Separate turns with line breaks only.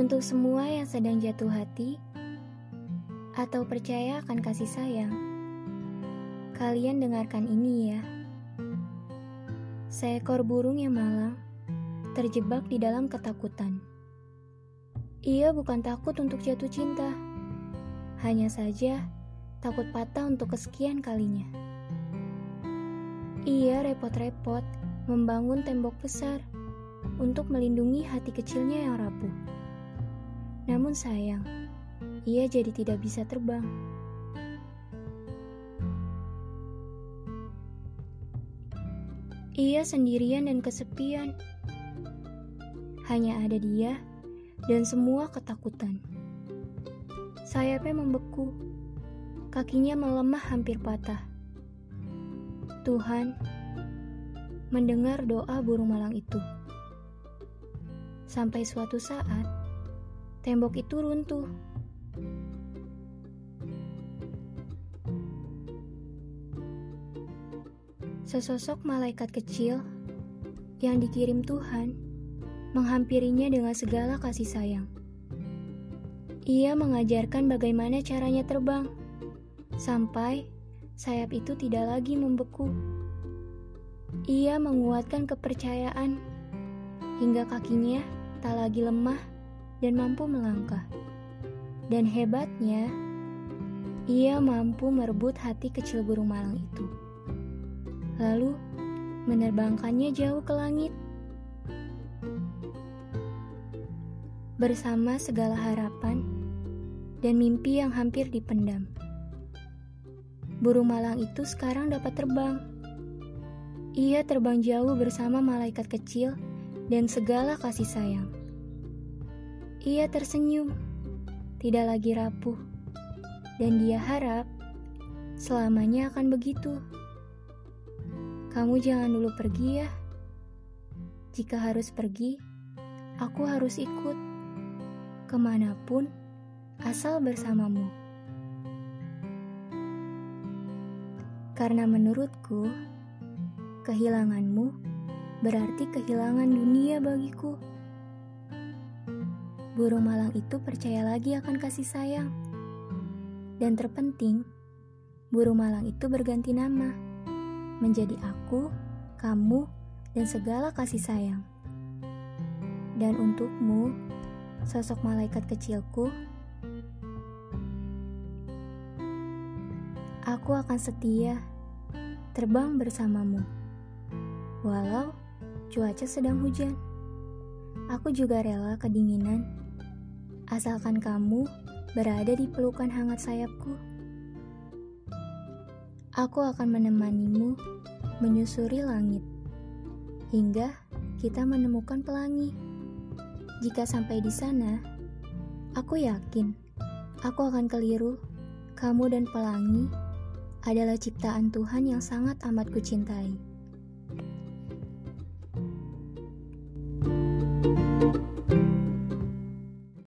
Untuk semua yang sedang jatuh hati atau percaya akan kasih sayang, kalian dengarkan ini ya. Seekor burung yang malang terjebak di dalam ketakutan. Ia bukan takut untuk jatuh cinta, hanya saja takut patah untuk kesekian kalinya. Ia repot-repot membangun tembok besar untuk melindungi hati kecilnya yang rapuh. Namun sayang, ia jadi tidak bisa terbang. Ia sendirian dan kesepian. Hanya ada dia dan semua ketakutan. Sayapnya membeku, kakinya melemah hampir patah. Tuhan mendengar doa burung malang itu. Sampai suatu saat, tembok itu runtuh. Sesosok malaikat kecil yang dikirim Tuhan menghampirinya dengan segala kasih sayang. Ia mengajarkan bagaimana caranya terbang, sampai sayap itu tidak lagi membeku. Ia menguatkan kepercayaan hingga kakinya tak lagi lemah dan mampu melangkah. Dan hebatnya, ia mampu merebut hati kecil burung malang itu lalu menerbangkannya jauh ke langit. Bersama segala harapan dan mimpi yang hampir dipendam. Burung malang itu sekarang dapat terbang. Ia terbang jauh bersama malaikat kecil dan segala kasih sayang. Ia tersenyum, tidak lagi rapuh, dan dia harap selamanya akan begitu. Kamu jangan dulu pergi ya. Jika harus pergi, aku harus ikut. Ke mana pun, asal bersamamu. Karena menurutku, kehilanganmu berarti kehilangan dunia bagiku. Burung malang itu percaya lagi akan kasih sayang. Dan terpenting, burung malang itu berganti nama menjadi aku, kamu, dan segala kasih sayang. Dan untukmu, sosok malaikat kecilku, aku akan setia terbang bersamamu. Walau cuaca sedang hujan, aku juga rela kedinginan, asalkan kamu berada di pelukan hangat sayapku. Aku akan menemanimu menyusuri langit hingga kita menemukan pelangi. Jika sampai di sana, aku yakin aku akan keliru. Kamu dan pelangi adalah ciptaan Tuhan yang sangat amat kucintai.